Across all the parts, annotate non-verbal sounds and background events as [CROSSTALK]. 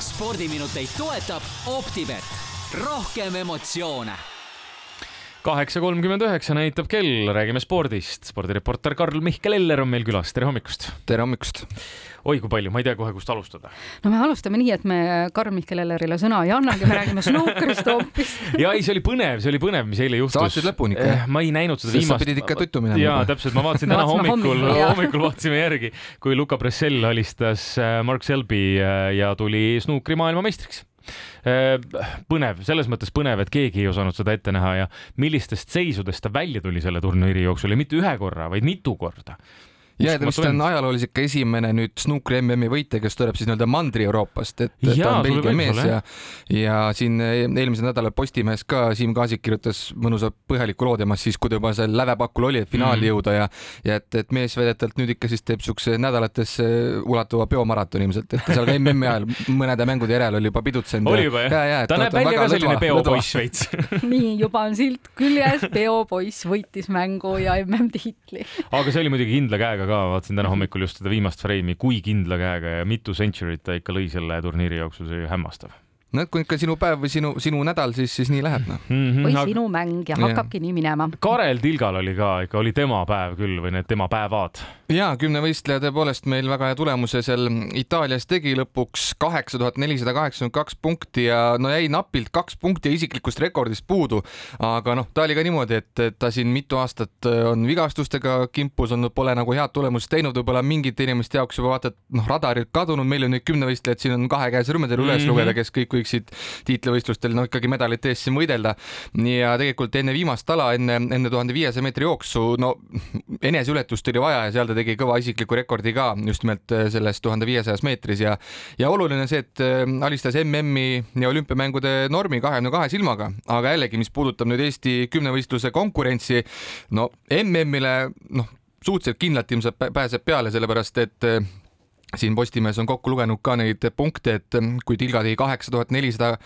spordiminuteid toetab Optibet, rohkem emotsioone kaheksa kolmkümmend üheksa näitab kell, räägime spordist. spordireporter Karl-Mihkel Eller on meil külas, tere hommikust. tere hommikust. Oi kui palju, ma ei tea kohe, kust alustada. no me alustame nii, et me Karl-Mihkel Ellerile sõna ei annagi, me räägime snuukrist hoopis. [LAUGHS] ja ei, see oli põnev, see oli põnev, mis eile juhtus. saatsid lõpuni ikka eh,? ma ei näinud seda viimast. sa pidid ikka tuttu minema. jaa, täpselt, ma vaatasin [LAUGHS] täna hommikul, hommikul vaatasime järgi, kui Luka Bressel alistas eh, Mark Selby eh, ja tuli snuukri maailmameistriks Äh, põnev, selles mõttes põnev, et keegi ei osanud seda ette näha ja millistest seisudest ta välja tuli selle turniiri jooksul ja mitte ühe korra, vaid mitu korda ja ta vist on ajalooliselt ikka esimene nüüd snuukri MM-i võitja, kes tuleb siis nii-öelda Mandri-Euroopast, et ja, ta on Belgia mees ja, ja siin eelmisel nädalal Postimehes ka Siim Kaasik kirjutas mõnusa põhjaliku loo temast siis, kui ta juba seal lävepakul oli, et finaali mm. jõuda ja ja et, et mees väidetavalt nüüd ikka siis teeb siukse nädalatesse ulatuva peomaratoni ilmselt, et seal [LAUGHS] ka MM-i ajal mõnede mängude järel oli juba pidutsenud. oli juba jah? ta näeb välja ka selline peopoiss [LAUGHS] veits nii, juba on silt küljes, peopoiss võitis mängu ja MM-tiitli. aga see oli muidugi kindla käega ka, vaatasin täna hommikul just seda viimast freimi, kui kindla käega ja mitu century't ta ikka lõi selle turniiri jooksul, see oli hämmastav no kui ikka sinu päev või sinu, sinu nädal, siis, siis nii läheb noh mm -hmm, või sinu mäng ja hakkabki ja. nii minema. Karel Tilgal oli ka ikka, oli tema päev küll või need tema päevad? ja kümnevõistleja tõepoolest meil väga hea tulemuse seal Itaalias tegi lõpuks kaheksa tuhat nelisada kaheksakümmend kaks punkti ja no jäi napilt kaks punkti isiklikust rekordist puudu. aga noh, ta oli ka niimoodi, et ta siin mitu aastat on vigastustega kimpus olnud, pole nagu head tulemust teinud, võib-olla mingite inimeste jaoks juba vaata, et noh, radarilt kadunud, meil on nüüd kümnevõistlejad, siin on kahe käe sõrmedel üles mm -hmm. lugeda, kes kõik võiksid tiitlivõistlustel no ikkagi medalite eest siin võidelda. ja tegelikult enne viimast ala, enne, enne tuhande viiesaja meetri jooksu, no eneseületust oli vaja ja seal ta tegi kõva isikliku rekordi ka just nimelt äh, selles tuhande viiesajas meetris ja, ja oluline see, et äh, alistas MM-i ja olümpiamängude normi kahekümne kahe silmaga, aga jällegi, mis puudutab nüüd Eesti kümnevõistluse konkurentsi, no MM-ile noh, suhteliselt kindlalt ilmselt pääseb peale, sellepärast et äh, siin Postimehes on kokku lugenud ka neid punkte, et kui Tilga tegi kaheksa tuhat nelisada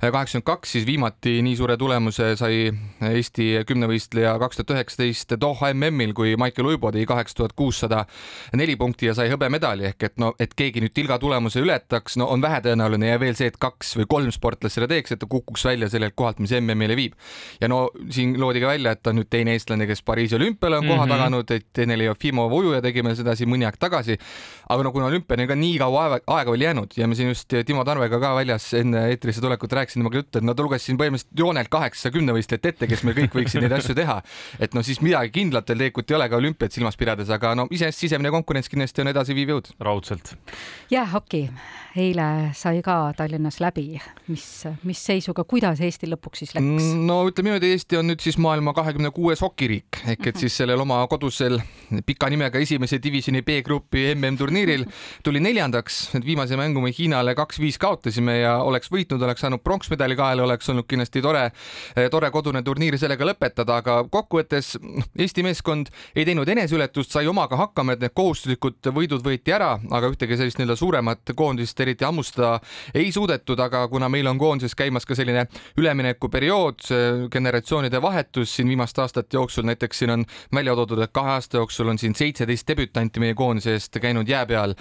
kaheksakümmend kaks, siis viimati nii suure tulemuse sai Eesti kümnevõistleja kaks tuhat üheksateist Doha MM-il, kui Maicel Uibo tegi kaheksa tuhat kuussada neli punkti ja sai hõbemedali ehk et no, et keegi nüüd Tilga tulemuse ületaks, no on vähetõenäoline ja veel see, et kaks või kolm sportlast seda teeks, et ta kukuks välja sellelt kohalt, mis MM-ile viib. ja no siin loodi ka välja, et ta on nüüd teine eestlane, kes Pariisi olümpiale on koha mm -hmm. taganud, et Ene-Li Jefimov ujuja tegime seda siin mõni aeg tagasi, aga no kuna olümpiani ka nii kaua aega, aega oli jäänud ja me siin just Timo Tarvega ka väljas enne eetrisse tulekut rääkisime temaga juttu, et no ta luges siin põhimõtteliselt joonelt kaheksa kümnevõistlejat ette, kes meil kõik võiksid neid asju teha. et no siis midagi kindlat veel tegelikult ei ole ka olümpiat silmas pidades, aga no iseenesest sisemine konkurents kindlasti on edasiviiv jõud. raudselt. jäähoki eile sai ka Tallinnas läbi, mis, mis seisuga, kuidas Eestil lõpuks siis läks? no ütleme niimoodi, Eesti on nüüd siis maailma kahekümne kuues hokiriik ehk et siis sellel oma kodusel pika nimega esimese divisjoni B-grupi MM-turniiril tuli neljandaks, et viimase mängu me Hiinale kaks-viis kaotasime ja oleks võitnud, oleks saanud pronksmedali kaela, oleks olnud kindlasti tore, tore kodune turniir sellega lõpetada, aga kokkuvõttes noh, Eesti meeskond ei teinud eneseületust, sai omaga hakkama, et need kohustuslikud võidud võeti ära, aga ühtegi sellist nii-öelda suuremat koondist eriti hammustada ei suudetud, aga kuna meil on koondises käimas ka selline üleminekuperiood, generatsioonide vahetus siin viimaste aastate jooksul, näiteks siin on välja toodud, et kahe aasta jooksul on siin seitseteist debütanti meie koondise eest käinud jää peal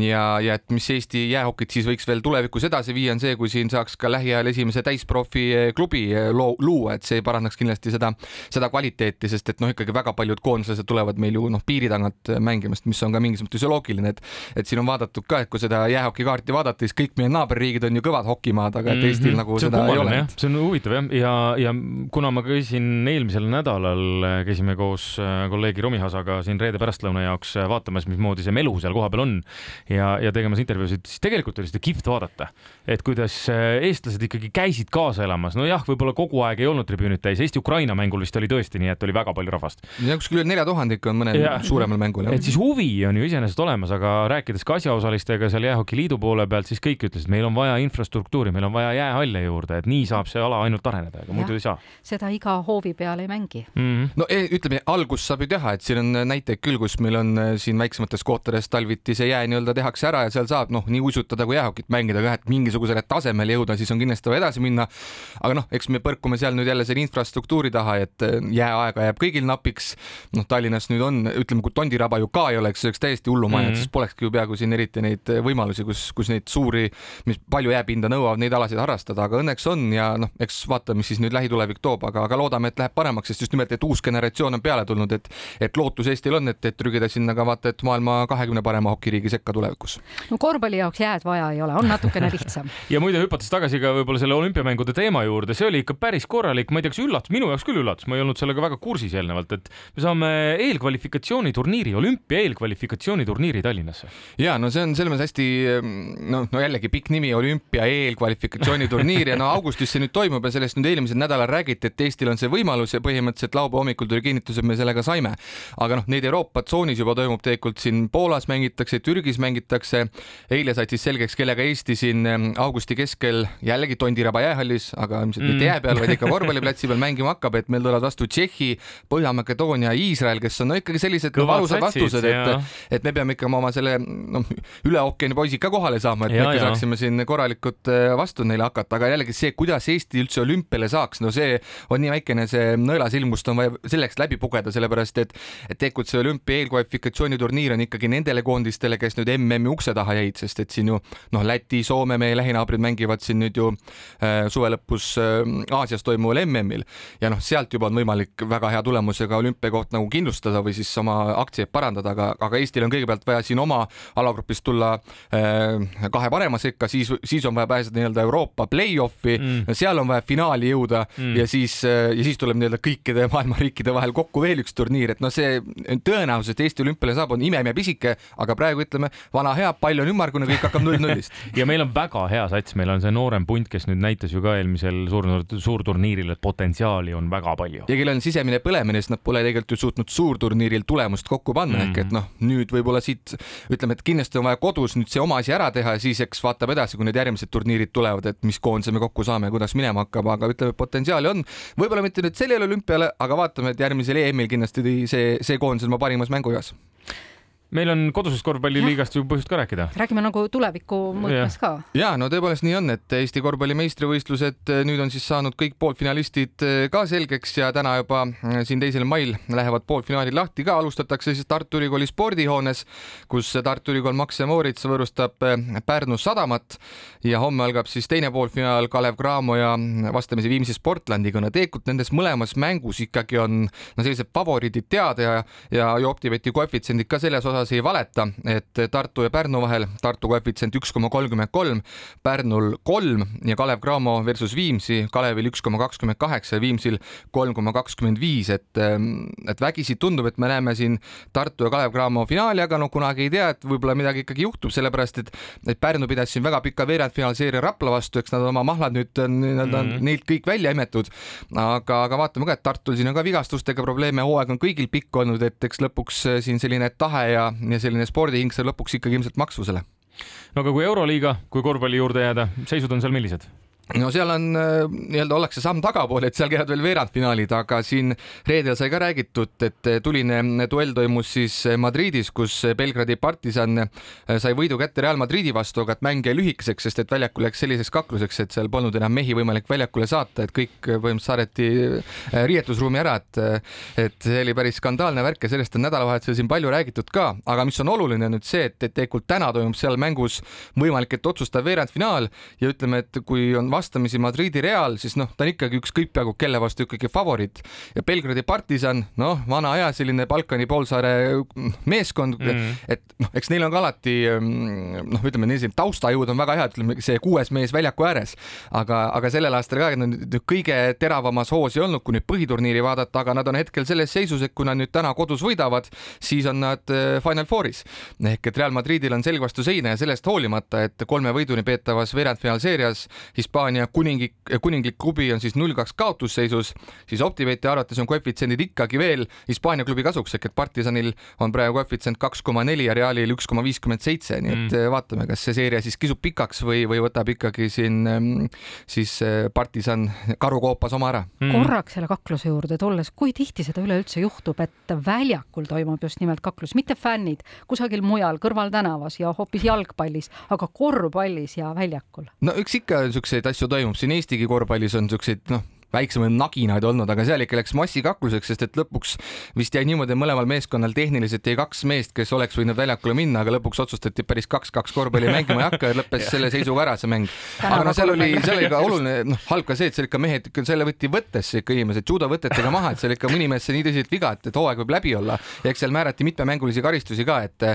ja, ja et mis Eesti jäähokit siis võiks veel tulevikus edasi viia, on see, kui siin saaks ka lähiajal esimese täisprofi klubi loo, luua, et see parandaks kindlasti seda, seda kvaliteeti, sest et noh, ikkagi väga paljud koondislased tulevad meil ju noh, piiri tagant mängimast, mis on ka mingis mõttes loogiline, et et siin on vaadatud ka, et kui seda jäähokikaarti kaarti vaadata, siis kõik meie naaberriigid on ju kõvad hokimaad, aga et mhm. Eestil mm -hmm. nagu seda ei ole. see on huvitav jah, ja, ja kuna ma käisin eelmisel nädalal, käisime koos kolleegi Romihasaga siin reede pärastlõuna jaoks vaatamas, mismoodi see melu seal kohapeal on ja, ja tegemas intervjuusid, siis tegelikult oli seda kihvt vaadata, et kuidas äh, eestlased ikkagi käisid kaasa elamas, nojah, võib-olla kogu aeg ei olnud tribüünid täis, Eesti-Ukraina mängul vist oli tõesti nii, et oli väga palju rahvast. ja kuskil üle nelja tuhande ikka on mõnel ja, suuremal mängul. et siis huvi on ju iseenesest olemas, aga rääkides ka asjaosalistega seal Jäähoki Liidu poole pealt, siis kõik ütlesid, meil on vaja infrastruktuuri, meil on vaja jäähalle juurde, et nii saab see ala ainult areneda, ega muidu ei saa. seda iga hoovi peal ei mängi mm. -hmm. no e, ütleme, algust saab ju teha, et siin on näiteid küll, kus meil on äh, siin väiksemates kohtades talviti see jää nii-öelda tehakse ära ja seal saab noh, nii uisutada kui jäähokit mängida ka, et mingisugusele tasemele jõuda, siis on kindlasti vaja edasi minna. aga noh, eks me põrkume seal nüüd jälle selle infrastruktuuri taha, et äh, jääaega jääb kõigil napiks. noh, Tallinnas nüüd on, ütleme, kui Tondiraba ju ka ei oleks, see oleks täiesti hullumaja mm, -hmm. siis polekski ju peaaegu siin eriti neid võimalusi, kus, kus neid suuri, mis palju jääpinda nõuavad, neid alasid harrastada, aga õnneks on ja noh, eks vaatame, mis siis nüüd lähitulevik toob, aga, aga loodame, et läheb paremaks, sest just nimelt, et uus generatsioon on peale tulnud, et, et lootus Eestil on, et, et trügida sinna ka vaata, et maailma kahekümne parema hokiriigi sekka tulevikus. no korvpalli jaoks jääd vaja ei ole, on natukene lihtsam [LAUGHS] ja muide, hüpates tagasi ka võib-olla selle olümpiamängude teema juurde, see oli ikka päris korralik, ma ei tea, kas üllatus, minu jaoks küll üllatus, ma ei olnud sellega väga kursis eelnevalt, et me saame eelkvalifikatsiooniturniiri, olümpia eelkvalifikatsiooniturniiri Tallinnasse. ja no see on selles mõttes hästi noh, no jällegi pikk nimi, olümpia eelkvalifikatsiooniturniir ja no augustis see nüüd toimub ja sellest nüüd eelmisel nädalal räägiti, et Eestil on see võimalus ja põhimõtteliselt laupäeva hommikul tuli kinnitus, et me sellega saime. aga noh, neid Euroopa tsoonis juba toimub tegelikult siin Poolas mängitakse, Türgis mängitakse. eile said siis selgeks, kellega Eesti siin augusti keskel jällegi Tondiraba jäähallis, aga ilmselt mitte mm. jää peal, vaid ikka korvpalliplatsi peal mängima hakkab, et meil tulevad vastu Tšehhi, Põhja-Makedoonia, Iisrael, kes on no ikkagi sellised valusad vastused, et, et me peame ikka oma selle noh, üle ookeani poisid ka kohale saama, et ja, me ikka saaksime siin korralikult äh, vastu neile hakata, aga jällegi see, kuidas Eesti üldse olümpiale saaks, no see on nii väikene see nõelasilmust on vaja selleks läbi pugeda, sellepärast et, et tegelikult see olümpia eelkvalifikatsiooniturniir on ikkagi nendele koondistele, kes nüüd MM-i ukse taha jäid, sest et siin ju noh, Läti, Soome, meie lähinaabrid mängivad siin nüüd ju äh, suve lõpus äh, Aasias toimuval MM-il ja noh, sealt juba on võimalik väga hea tulemusega olümpiakoht nagu kindlustada või siis oma aktsiaid parandada, aga, aga Eestil on kõigepealt vaja siin oma alagrupist tulla äh, kahe parema sekka, siis, siis on vaja pääseda nii-öelda Euroopa play-off'i mm., seal on vaja finaali jõuda mm. ja siis, äh, ja siis tuleb nii-öelda kõikide maailma riikide vahel kokku veel üks turniir, et noh, see tõenäosus, et Eesti olümpiale saab, on imeme pisike, aga praegu ütleme, vana hea, pall on ümmargune, kõik hakkab null-nullist [LAUGHS] ja meil on väga hea sats, meil on see noorem punt, kes nüüd näitas ju ka eelmisel suur, suurturniiril, et potentsiaali on väga palju. ja kellel on sisemine põlemine, sest nad pole tegelikult ju suutnud suurturniiril tulemust kokku panna mm., ehk et noh, nüüd võib-olla siit ütleme, et kindlasti on vaja kodus nüüd see oma asi ära teha ja siis eks vaatab edasi, kui need järgmised turniirid tulevad, et mis koondise me kokku saame, kuidas minema hakkab, aga ütleme, potentsiaali on. võib-olla mitte nüüd sellele olümpiale, aga vaatame, et järgmisel EM-il kindlasti see, see koondis on oma parimas mängueas meil on kodusest korvpalliliigast ju põhjust ka rääkida. räägime nagu tuleviku mõõtmes ka. ja no tõepoolest nii on, et Eesti korvpalli meistrivõistlused eh, nüüd on siis saanud kõik poolfinalistid eh, ka selgeks ja täna juba eh, siin teisel mail lähevad poolfinaalid lahti ka, alustatakse siis Tartu Ülikooli spordihoones, kus Tartu Ülikool Max Moritz võõrustab Pärnu Sadamat ja homme algab siis teine poolfinaal Kalev Cramo ja vastamisi Viimsi Sportlandiga. no tegelikult nendes mõlemas mängus ikkagi on no sellised favoriidid teada ja, ja Optibeti koefitsiendid ka selles osas osas ei valeta, et Tartu ja Pärnu vahel Tartu koefitsient üks koma kolmkümmend kolm, Pärnul kolm ja Kalev Cramo versus Viimsi, Kalevil üks koma kakskümmend kaheksa ja Viimsil kolm koma kakskümmend viis, et, et vägisi tundub, et me näeme siin Tartu ja Kalev Cramo finaali, aga no kunagi ei tea, et võib-olla midagi ikkagi juhtub, sellepärast et, et Pärnu pidas siin väga pika veerandfinaalseeria Rapla vastu, eks nad oma mahlad nüüd on nii-öelda mm -hmm. neilt kõik välja imetud. aga, aga vaatame ka, et Tartul siin on ka vigastustega probleeme, hooaeg on kõigil pikk olnud, et eks lõpuks siin selline tahe ja ja selline spordihing saab lõpuks ikkagi ilmselt maksvusele. no aga kui Euroliiga, kui korvpalli juurde jääda, seisud on seal millised? No seal on äh, nii-öelda ollakse samm tagapool, et seal käivad veel veerandfinaalid, aga siin reedel sai ka räägitud, et äh, tuline duell toimus siis äh, Madridis, kus Belgradi partisan sai võidu kätte Real Madridi vastu, aga et mäng jäi lühikeseks, sest et väljakul läks selliseks kakluseks, et seal polnud enam mehi võimalik väljakule saata, et kõik põhimõtteliselt saadeti riietusruumi ära, et et see oli päris skandaalne värk ja sellest on nädalavahetusel siin palju räägitud ka, aga mis on oluline nüüd see, et tegelikult täna toimub seal mängus võimalik, et otsustav veerandfinaal ja ütleme, et kui on vastamisi Madridi Real, siis noh, ta on ikkagi ükskõik peaaegu kelle vastu ikkagi favoriit. Ja Belgradi partisan, noh, vana aja selline Balkani poolsaare meeskond mm., et noh, eks neil on ka alati mm, noh, ütleme nii, taustajõud on väga head, ütleme see kuues mees väljaku ääres, aga, aga sellel aastal ka nüüd kõige teravamas hoos ei olnud, kui nüüd põhiturniiri vaadata, aga nad on hetkel selles seisus, et kui nad nüüd täna kodus võidavad, siis on nad äh, Final Fouris. Ehk et Real Madridil on selg vastu seina ja sellest hoolimata, et kolme võiduni peetavas veerandfinaalseerias Hispaania Hispaania kuninglik, kuninglik klubi on siis null kaks kaotusseisus, siis Optibeti arvates on koefitsiendid ikkagi veel Hispaania klubi kasuks, ehk et Partisanil on praegu koefitsient kaks koma neli ja Realil üks koma viiskümmend seitse, nii et mm. vaatame, kas see seeria siis kisub pikaks või, või võtab ikkagi siin ähm, siis äh, Partisan karukoopas oma ära mm.. korraks selle kakluse juurde tulles, kui tihti seda üleüldse juhtub, et väljakul toimub just nimelt kaklus, mitte fännid kusagil mujal kõrvaltänavas ja hoopis jalgpallis, aga korvpallis ja väljakul? no eks ikka niisuguseid asju toimub, siin Eestigi korvpallis on niisuguseid noh, väiksemaid naginaid olnud, aga seal ikka läks massikakluseks, sest et lõpuks vist jäi niimoodi mõlemal meeskonnal tehniliselt jäi kaks meest, kes oleks võinud väljakule minna, aga lõpuks otsustati päris kaks-kaks korvpalli mängima ei hakka ja lõppes [LAUGHS] selle seisuga ära see mäng. aga no seal oli, seal oli ka oluline, noh, halb ka see, et seal ikka mehed ikka selle võtti võttesse ikka inimesed judovõtetega maha, et seal ikka mõni mees sai nii tõsiselt viga, et, et hooaeg võib läbi olla. Ja eks seal määrati mitmemängulisi karistusi ka, et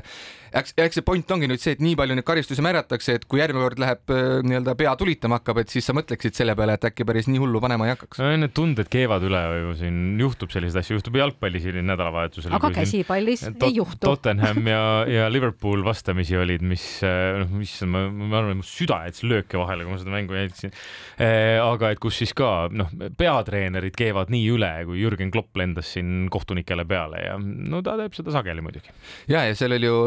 eks, eks see point ongi nüüd see, et nii palju neid karistusi määratakse, et kui järgmine kord läheb äh, nii-öelda pea tulitama hakkab, et siis sa mõtleksid selle peale, et äkki päris nii hullu panema ei hakkaks. Need tunded keevad üle ju siin, juhtub selliseid asju, juhtub jalgpallis siin nädalavahetusel. aga käsipallis ei juhtu. Tottenham ja, [LAUGHS] ja Liverpool vastamisi olid, mis äh, noh, mis ma, ma arvan, mu süda jättis lööke vahele, kui ma seda mängu jälgisin. Äh, aga et kus siis ka noh, peatreenerid keevad nii üle, kui Jürgen Klopp lendas siin kohtunikele peale ja no ta teeb seda sageli muidugi. ja, ja seal oli ju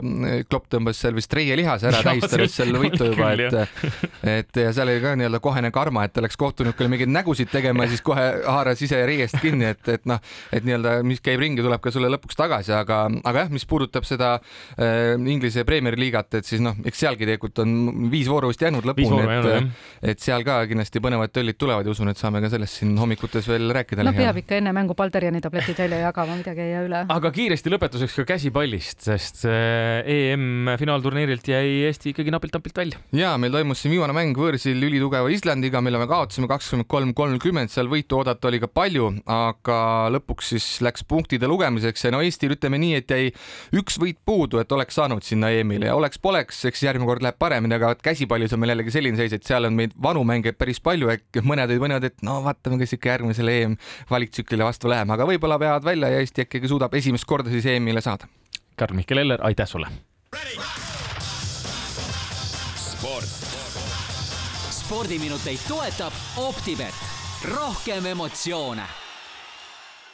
Klopp tõmbas seal vist reielihase ära, [LAUGHS] tähistades selle võitu juba, [LAUGHS] et, et ja seal oli ka nii-öelda kohene karma, et ta läks kohtunikule mingeid nägusid tegema ja siis kohe haaras ise reiest kinni, et, et noh, et nii-öelda, mis käib ringi, tuleb ka sulle lõpuks tagasi, aga, aga jah, mis puudutab seda äh, Inglise Premier League'at, et siis noh, eks sealgi tegelikult on viis vooru vist jäänud lõpuni, et, et seal ka kindlasti põnevad töllid tulevad ja usun, et saame ka sellest siin hommikutes veel rääkida. no peab ikka enne mängu Balderiani tabletid välja jagama, midagi ei jää üle. aga kiiresti lõpetuseks ka käsipallist, sest äh, EM finaalturniirilt jäi Eesti ikkagi napilt-napilt välja. ja meil toimus siin viimane mäng võõrsil ülitugeva Islandiga, mille me kaotasime kakskümmend kolm, kolmkümmend, seal võitu oodata oli ka palju, aga lõpuks siis läks punktide lugemiseks ja no Eestil ütleme nii, et jäi üks võit puudu, et oleks saanud sinna EM-ile ja oleks-poleks, eks järgmine kord läheb paremini, aga käsipallis on meil jällegi selline seis, et seal on meid vanu mängijaid päris palju, äkki mõned olid mõned, et no vaatame, kes ikka järgmisele EM valiktsüklile vastu läheb, aga võib-olla veavad välja ja Eesti ikkagi suudab esimest korda siis EM-ile saada. Karl-Mihkel Eller, aitäh sulle! sport. spordiminuteid toetab Optibet, rohkem emotsioone